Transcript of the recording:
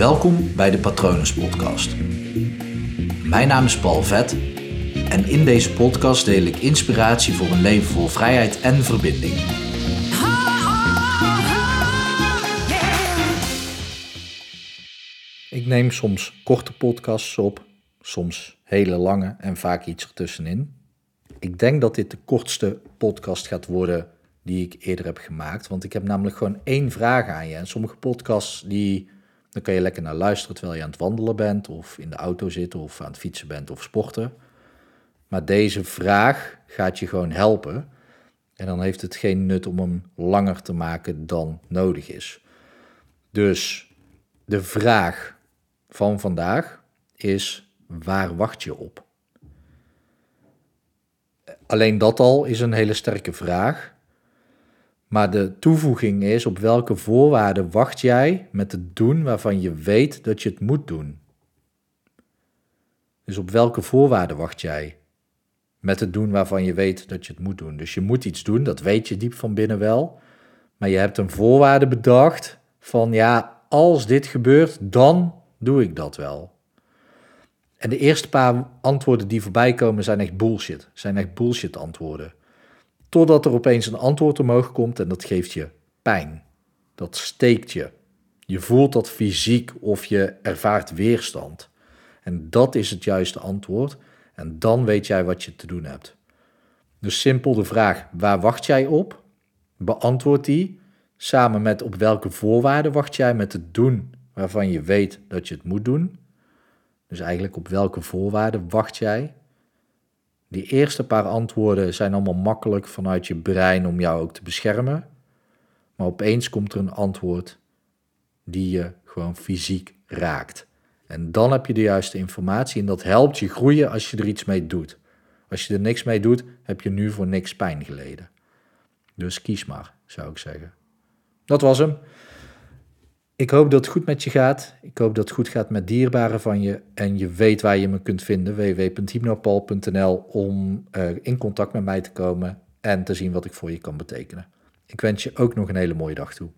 Welkom bij de Patronus Podcast. Mijn naam is Paul Vet en in deze podcast deel ik inspiratie voor een leven vol vrijheid en verbinding. Ik neem soms korte podcasts op, soms hele lange en vaak iets ertussenin. Ik denk dat dit de kortste podcast gaat worden die ik eerder heb gemaakt, want ik heb namelijk gewoon één vraag aan je. En sommige podcasts die dan kan je lekker naar luisteren terwijl je aan het wandelen bent, of in de auto zit, of aan het fietsen bent, of sporten. Maar deze vraag gaat je gewoon helpen. En dan heeft het geen nut om hem langer te maken dan nodig is. Dus de vraag van vandaag is: waar wacht je op? Alleen dat al is een hele sterke vraag. Maar de toevoeging is op welke voorwaarden wacht jij met het doen waarvan je weet dat je het moet doen. Dus op welke voorwaarden wacht jij met het doen waarvan je weet dat je het moet doen. Dus je moet iets doen, dat weet je diep van binnen wel. Maar je hebt een voorwaarde bedacht van ja, als dit gebeurt, dan doe ik dat wel. En de eerste paar antwoorden die voorbij komen zijn echt bullshit. Zijn echt bullshit antwoorden. Totdat er opeens een antwoord omhoog komt en dat geeft je pijn. Dat steekt je. Je voelt dat fysiek of je ervaart weerstand. En dat is het juiste antwoord. En dan weet jij wat je te doen hebt. Dus simpel de vraag: waar wacht jij op? Beantwoord die samen met op welke voorwaarden wacht jij met het doen waarvan je weet dat je het moet doen. Dus eigenlijk op welke voorwaarden wacht jij? Die eerste paar antwoorden zijn allemaal makkelijk vanuit je brein om jou ook te beschermen. Maar opeens komt er een antwoord die je gewoon fysiek raakt. En dan heb je de juiste informatie en dat helpt je groeien als je er iets mee doet. Als je er niks mee doet, heb je nu voor niks pijn geleden. Dus kies maar, zou ik zeggen. Dat was hem. Ik hoop dat het goed met je gaat. Ik hoop dat het goed gaat met dierbaren van je. En je weet waar je me kunt vinden. www.hypnopal.nl om uh, in contact met mij te komen en te zien wat ik voor je kan betekenen. Ik wens je ook nog een hele mooie dag toe.